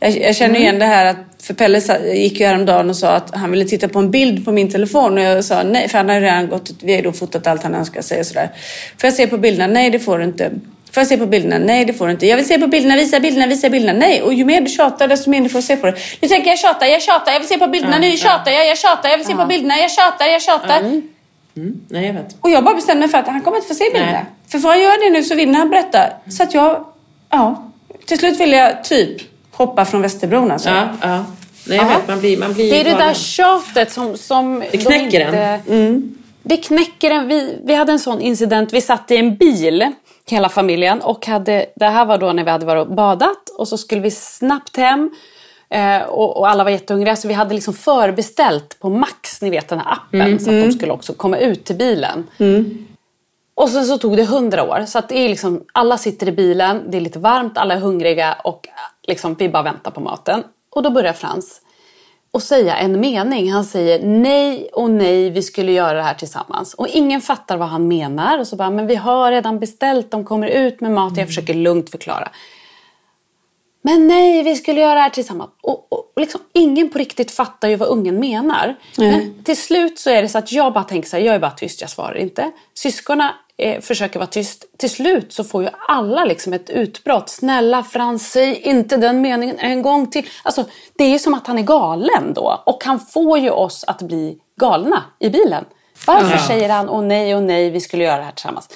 jag, jag känner igen det här att för Pelle gick ju häromdagen och sa att han ville titta på en bild på min telefon och jag sa nej för han har ju redan gått, vi har ju då fotat allt han önskar sig och sådär. Får jag se på bilderna? Nej det får du inte. Får jag se på bilderna? Nej det får du inte. Jag vill se på bilderna, visa bilderna, visa bilderna. Nej och ju mer du tjatar desto mer du får se på det. Nu tänker jag tjata, jag tjatar, jag vill se på bilderna, nu tjatar jag, jag tjatar, jag vill se på bilderna, jag tjatar, jag tjatar. Nej, jag vet. Och jag bara bestämde mig för att han kommer inte få se bilderna. Nej. För får han göra det nu så vinner han berätta. Så att jag, ja. Till slut vill jag typ hoppa från Västerbron alltså. Ja, ja. Nej, jag Ja. vet. Man blir, man blir Det är det där tjatet som... som Det knäcker de en. inte- Det knäcker en. Vi, vi hade en sån incident. Vi satt i en bil, hela familjen. Och hade, det här var då när vi hade varit och badat. Och så skulle vi snabbt hem. Eh, och, och alla var jättehungriga. Så vi hade liksom förbeställt på Max, ni vet den här appen. Så att de skulle också komma ut till bilen. Och sen så tog det hundra år. Så att det är liksom, alla sitter i bilen, det är lite varmt, alla är hungriga och liksom, vi bara väntar på maten. Och då börjar Frans och säga en mening. Han säger nej och nej, vi skulle göra det här tillsammans. Och ingen fattar vad han menar. Och så bara, men vi har redan beställt, de kommer ut med mat. Jag försöker lugnt förklara. Men nej, vi skulle göra det här tillsammans. Och, och, och liksom, ingen på riktigt fattar ju vad ungen menar. Men till slut så är det så att jag bara tänker så här, jag är bara tyst, jag svarar inte. Syskonen eh, försöker vara tyst. Till slut så får ju alla liksom ett utbrott. Snälla Frans, säg inte den meningen en gång till. Alltså, det är ju som att han är galen då. Och han får ju oss att bli galna i bilen. Varför säger han åh nej, åh nej, vi skulle göra det här tillsammans?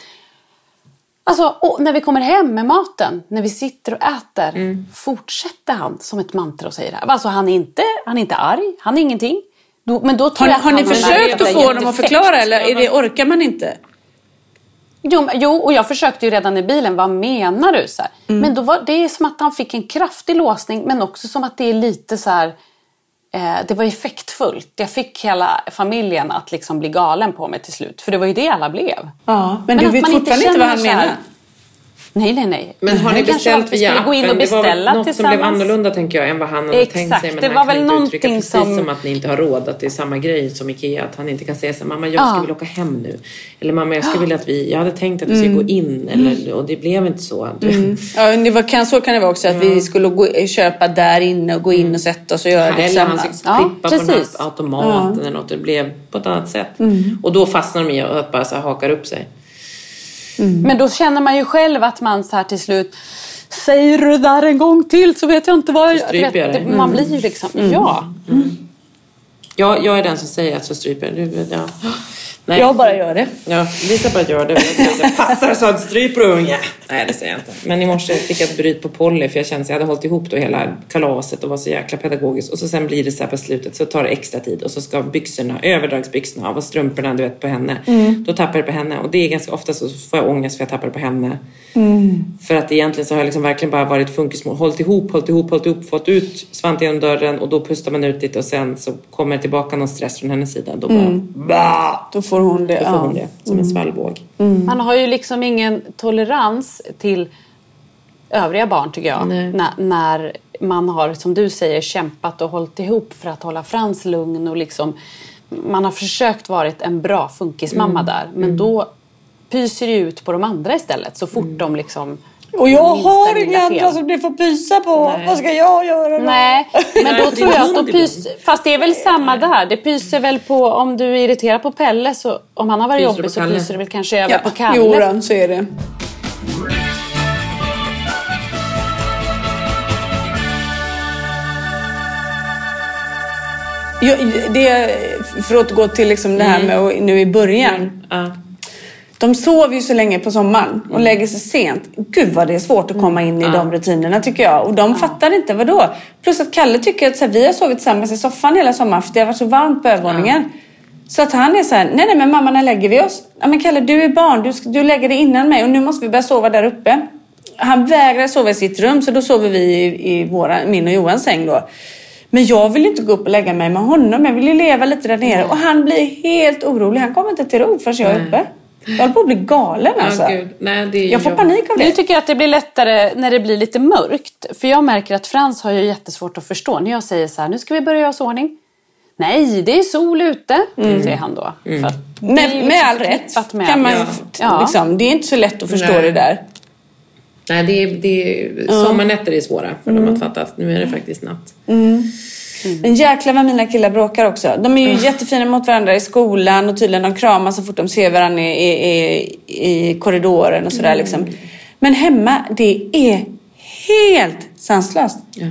Alltså, och när vi kommer hem med maten, när vi sitter och äter, Mm. fortsätter han som ett mantra och säger det här. Alltså han är inte, han är inte arg, han är ingenting. Då, men då tror Har, jag har ni försökt att få dem att förklara eller är det, orkar man inte? Jo, jo, och jag försökte ju redan i bilen, vad menar du? Så. Mm. Men då var, det är som att han fick en kraftig låsning, men också som att det är lite så här, det var effektfullt. Jag fick hela familjen att liksom bli galen på mig till slut, för det var ju det alla blev. Ja, men, Men du vet fortfarande inte vad han menar. Nej, nej, nej. Men har ni beställt via skulle gå in och appen? Det var beställa något som tillsammans. blev annorlunda tänker jag än vad han hade tänkt Exakt, sig. Men det han var kan väl inte uttrycka någonting precis som- som... att ni inte har råd. Att det är samma grej som Ikea. Att han inte kan säga så mamma jag skulle Ja. vilja åka hem nu. Eller mamma jag skulle vilja att vi, jag hade tänkt att vi skulle gå in. Eller, och det blev inte så. Du, Ja, det var, kan, så kan det vara också att vi skulle gå, köpa där inne och gå in och sätta oss och göra det Eller han skulle tillsammans. Ja, klippa på den precis. här automaten eller något. Det blev på ett annat sätt. Mm. Och då fastnar de i att bara så här hakar upp sig. Men då känner man ju själv att man så här till slut Säger du det där en gång till så vet jag inte vad jag... vet, det- Man blir ju liksom, ja. Jag, jag är den som säger att så stryper jag. Du, ja. Nej. Jag bara gör det. Ja, Lisa bara gör det. Jag Passar så att stryper unge. Nej, det säger jag inte. Men i morse fick jag ett bryt på Polly för jag kände att jag hade hållit ihop då hela kalaset och var så jäkla pedagogisk. Och så sen blir det så här på slutet så tar det extra tid och så ska byxorna, överdragsbyxorna av och strumporna du vet på henne. Då tappar det på henne och det är ganska ofta så får jag ångest för jag tappar det på henne. För att egentligen så har jag liksom verkligen bara varit funkismål. Hållit ihop, hållit ihop, hållit ihop, fått ut Svante genom dörren och då pustar man ut lite och sen så kommer det tillbaka någon stress från hennes sida. Då bara, bah! Får hon det. Får hon det som en svallvåg. Man har ju liksom ingen tolerans till övriga barn tycker jag. När, när man har, som du säger, kämpat och hållit ihop för att hålla Frans lugn och liksom man har försökt varit en bra funkismamma där. Men då pyser det ut på de andra istället så fort de liksom Och jag har inga andra som det får pysa på. Vad ska jag göra då? Nej, men Nej, då det tror är jag att då hund pys, Fast det är väl samma där. Det pyser väl på om du är irriterad på Pelle så om han har varit Pyser jobbig på så Kalle. pyser det väl kanske över Ja, på Kalle. jo, då, så är det. Ja, det, för att återgå till liksom det här med att- nu i början. Ja. De sover ju så länge på sommaren och lägger sig sent. Gud vad det är svårt att komma in i de rutinerna tycker jag. Och de fattar inte, vadå? Plus att Kalle tycker att så här, vi har sovit tillsammans i soffan hela sommaren för det har varit så varmt på övervåningen. Så att han är så här, nej nej men mamma när lägger vi oss? Ja men Kalle du är barn, du, du lägger dig innan mig och nu måste vi börja sova där uppe. Han vägrar sova i sitt rum så då sover vi i, i våra, min och Johans säng då. Men jag vill inte gå upp och lägga mig med honom. Jag vill ju leva lite där nere. Och han blir helt orolig. Han kommer inte till ro förrän jag är uppe. Jag håller på att bli galen alltså. Ja, gud. Nej, det är ju jag får panik av Nu det. tycker jag att det blir lättare när det blir lite mörkt. För jag märker att Frans har ju jättesvårt att förstå. När jag säger så här, nu ska vi börja göra oss ordning. Nej, det är sol ute, säger han då. För det är Med, ju med liksom all rätt. Med, Kan man, ja. liksom, det är inte så lätt att förstå Nej. det där. Nej, det är, det är, sommarnätter är svåra för Mm. dem att fatta att nu är det faktiskt natt. Men jäklar vad mina killar bråkar också. De är ju jättefina mot varandra i skolan och tydligen de kramar så fort de ser varandra i, i, i, korridoren och sådär liksom. Men hemma, det är helt sanslöst. Ja.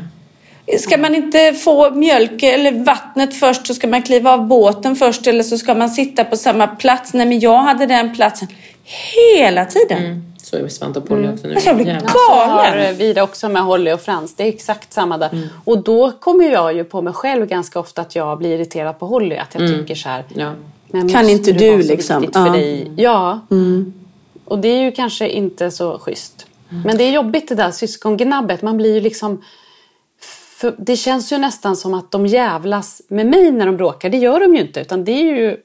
Ska man inte få mjölk eller vattnet först så ska man kliva av båten först eller så ska man sitta på samma plats. Nej men jag hade den platsen hela tiden. Så är Svante och Polly också nu. Alltså, jag blir Jävlar. Så har galen. vi det också med Holly och Frans. Det är exakt samma där. Och då kommer jag ju på mig själv ganska ofta att jag blir irriterad på Holly. Att jag tycker så här. Ja. Men Kan inte du liksom? för Ja. dig? Ja. Och det är ju kanske inte så schysst. Men det är jobbigt det där syskongnabbet. Man blir ju liksom... För det känns ju nästan som att de jävlas med mig när de bråkar. Det gör de ju inte. Utan det är ju...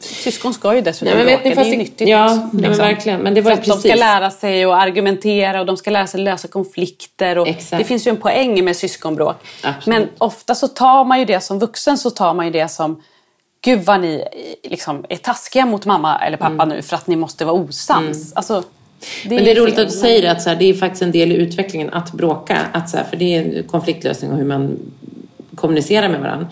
Syskon ska ju dessutom Nej, men bråka. ni, det är ju nyttigt. ja, nej, men verkligen. Men det var För att de ska precis- lära sig att argumentera och de ska lära sig lösa konflikter. Och Exakt. Det finns ju en poäng med syskonbråk. Absolut. Men ofta så tar man ju det som vuxen så tar man ju det som Gud vad ni liksom, är taskiga mot mamma eller pappa nu för att ni måste vara osams. Alltså, det Men det är roligt fel. att du säger det, att så här, det är faktiskt en del i utvecklingen att bråka. Att så här, för det är en konfliktlösning och hur man kommunicerar med varandra.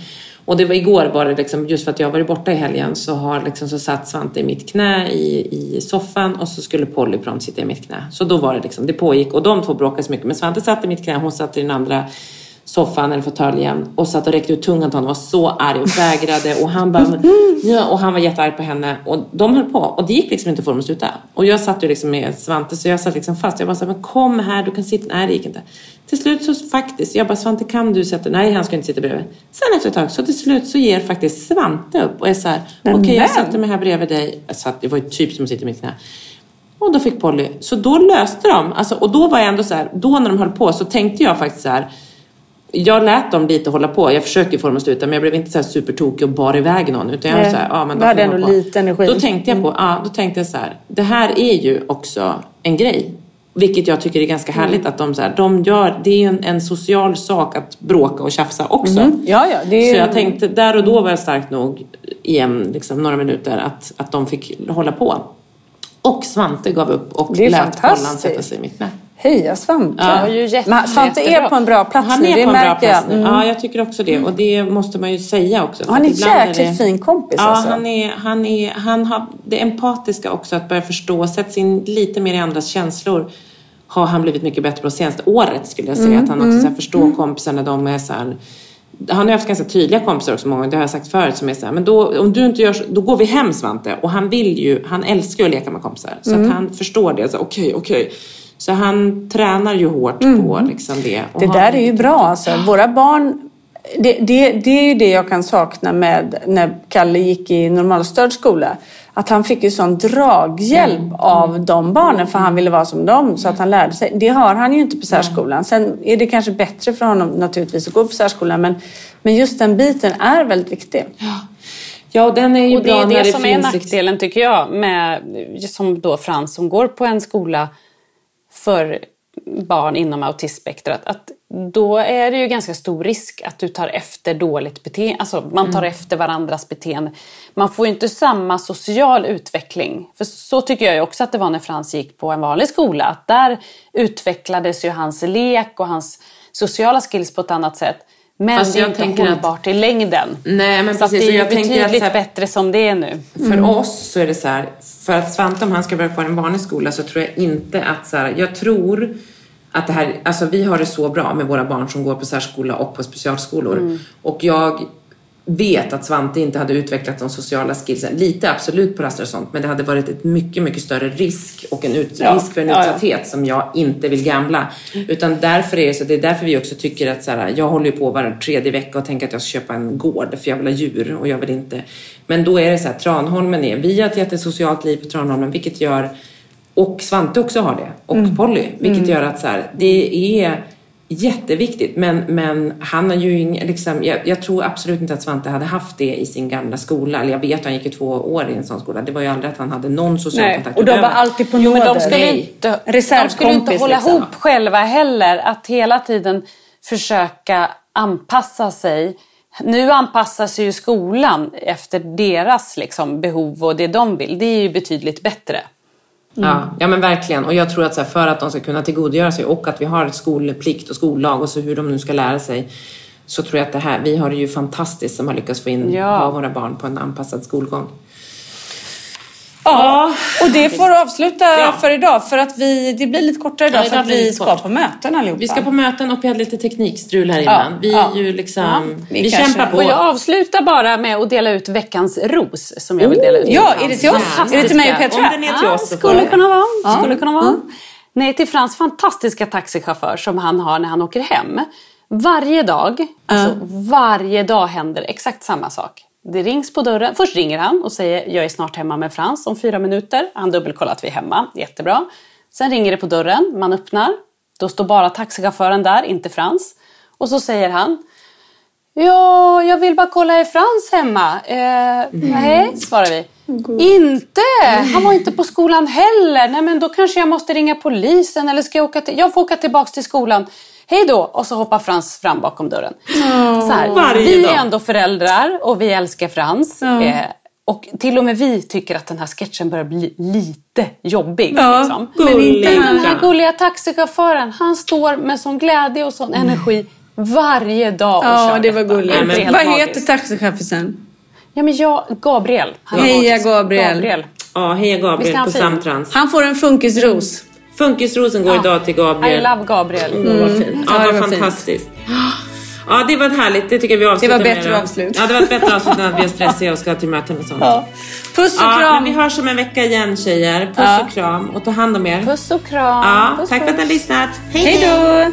Och det var igår var det liksom, just för att jag har varit borta i helgen så, har liksom, så satt Svante i mitt knä i, i soffan och så skulle Polly prompt sitta i mitt knä. Så då var det liksom, det pågick och de två bråkade så mycket. Men Svante satt i mitt knä, hon satt i den andra soffan eller fåtöljen och satt och räckte ut tungan till honom och var så arg och vägrade och han bara ja, och han var jättearg på henne och de höll på och det gick liksom inte att få dem att sluta. Och jag satt ju liksom med Svante så jag satt liksom fast. Jag bara här, men kom här, du kan sitta. Nej, det gick inte. Till slut så faktiskt, jag bara Svante kan du sätta Nej, han ska inte sitta bredvid. Sen efter ett tag så till slut så ger faktiskt Svante upp och är så här, okej jag sätter mig här bredvid dig. Jag satt, det var ju typ som att sitta i mitt knä. Och då fick Polly, så då löste de, alltså, och då var jag ändå så här, då när de höll på så tänkte jag faktiskt så här, jag lät dem lite hålla på. Jag försökte få dem att sluta men jag blev inte så här supertokig och bar iväg någon. Utan jag var så här, ja men då hade ändå på. lite energi. Då tänkte jag på, ja, då tänkte jag så här, det här är ju också en grej. Vilket jag tycker är ganska härligt att de så här, de gör, det är en, en social sak att bråka och tjafsa också. Ja, ja. Det är, Så jag tänkte, där och då var jag stark nog igen, liksom några minuter, att, att de fick hålla på. Och Svante gav upp och lät. Pollan sätta sig i mitt knä. Heja Svante. Ja, ju jätte- Men Svante är på en bra plats Han nu, är det på en bra plats jag. Mm. Ja, jag tycker också det. Och det måste man ju säga också. Han är ibland jäkligt det- fin kompis Ja, alltså. han, är, han, är, han har det empatiska också, att börja förstå, sätta sig in lite mer i andras känslor. Har han blivit mycket bättre på senaste året skulle jag säga. Mm, Att han också så här, förstår kompisar när de är så här, han har haft ganska tydliga kompisar också många gånger, det har jag sagt förut, som är så här, men då, om du inte gör så, då går vi hem Svante. Och han vill ju, han älskar ju att leka med kompisar. Så Mm. att han förstår det, så okej, okej. Så han tränar ju hårt på liksom det. Och Det där är ju bra alltså. Våra barn, det, det, det är ju det jag kan sakna med när Kalle gick i normalstörd skola. Att han fick ju sån draghjälp Mm. av de barnen för han ville vara som dem så att han lärde sig. Det har han ju inte på särskolan. Sen är det kanske bättre för honom naturligtvis att gå på särskolan men, men just den biten är väldigt viktig. Ja, och den är ju Och det bra är när det det som finns... är nackdelen tycker jag med som då Frans som går på en skola för barn inom autismspektrat. Att då är det ju ganska stor risk att du tar efter dåligt beteende. Alltså man tar efter varandras beteende. Man får ju inte samma social utveckling. För så tycker jag ju också att det var när Frans gick på en vanlig skola. Att där utvecklades ju hans lek och hans sociala skills på ett annat sätt. Men Fast det är jag inte tänker att- hållbart i längden. Nej, men så att precis. det är Jag att betydligt här- bättre som det är nu. För oss så är det så här, för att Svante om han ska börja på en vanlig skola så tror jag inte att så här, jag tror att det här, alltså vi har det så bra med våra barn som går på särskola och på specialskolor. Och jag vet att Svante inte hade utvecklat de sociala skillsen. Lite absolut på raster och sånt, men det hade varit ett mycket, mycket större risk och en ut, Ja, risk för en ja, ja. utsatthet som jag inte vill gambla. Utan därför är det så, det är därför vi också tycker att så här, jag håller ju på var tredje vecka och tänker att jag ska köpa en gård för jag vill ha djur och jag vill inte. Men då är det så här, Tranholmen är, vi har ett jättesocialt liv på Tranholmen vilket gör, och Svante också har det, och Mm. Polly, vilket gör att så här, det är jätteviktigt men, men han har ju ing, liksom, jag, jag tror absolut inte att Svante hade haft det i sin gamla skola. Eller jag vet, han gick ju två år i en sån skola. Det var ju aldrig att han hade någon social Nej. kontakt Och de var alltid på Jo, men nåder. de skulle, Nej. inte, de skulle inte hålla liksom. ihop själva heller. Att hela tiden försöka anpassa sig. Nu anpassas ju skolan efter deras liksom, behov och det de vill. Det är ju betydligt bättre. Ja, ja men verkligen. Och jag tror att så här, för att de ska kunna tillgodogöra sig och att vi har skolplikt och skollag och så hur de nu ska lära sig så tror jag att det här, vi har det ju fantastiskt som har lyckats få in Ja. våra barn på en anpassad skolgång. Ja, och det får avsluta Ja. för idag för att vi, det blir lite kortare idag Ja, för att vi ska kort. på möten allihopa. Vi ska på möten och vi hade lite teknikstrul här innan. vi ja. är ju liksom, vi vi, kämpar på. Och jag avslutar bara med att dela ut veckans ros som jag vill dela ut. Ja, är det till oss? Är det till mig och Petra? Om den är till Ja, oss så skulle kunna vara. Skulle kunna vara. Nej, till Frans fantastiska taxichaufför som han har när han åker hem. Varje dag, alltså varje dag händer exakt samma sak. Det rings på dörren. Först ringer han och säger jag är snart hemma med Frans om fyra minuter. Han dubbelkollar att vi är hemma. Jättebra. Sen ringer det på dörren. Man öppnar. Då står bara taxichauffören där, inte Frans. Och så säger han Ja, jag vill bara kolla är Frans hemma? Eh, Nej, svarar vi. Inte! Han var inte på skolan heller. Nej, men då kanske jag måste ringa polisen eller ska jag åka till... Jag får åka tillbaks till skolan. Hej då! Och så hoppar Frans fram bakom dörren. så här, varje vi dag. är ändå föräldrar och vi älskar Frans. Eh, och till och med vi tycker att den här sketchen börjar bli lite jobbig. Ja, liksom. men inte den här gulliga taxichauffören, han står med sån glädje och sån energi varje dag och Ja, kör det var gulligt. Vad magiskt? heter taxichauffören? Ja, men jag, Gabriel. Han Heja, magisk. Gabriel. Ja, heja Gabriel han på? Samtrans. Han får en funkisros. Funkisrosen går idag till I Gabriel. love Gabriel. Mm, vad fint. Ja, det var fantastiskt. Ja, det var ett härligt. Det tycker jag vi avslutar Det var bättre med. avslut. Ja, det var ett bättre avslut än att vi är stressiga och ska till möten och sånt. Ja. Puss och Ja, kram. men vi hörs om en vecka igen tjejer. Puss Ja. och kram och ta hand om er. Puss och kram. Ja, puss, tack för att ni har puss. lyssnat. Hej då!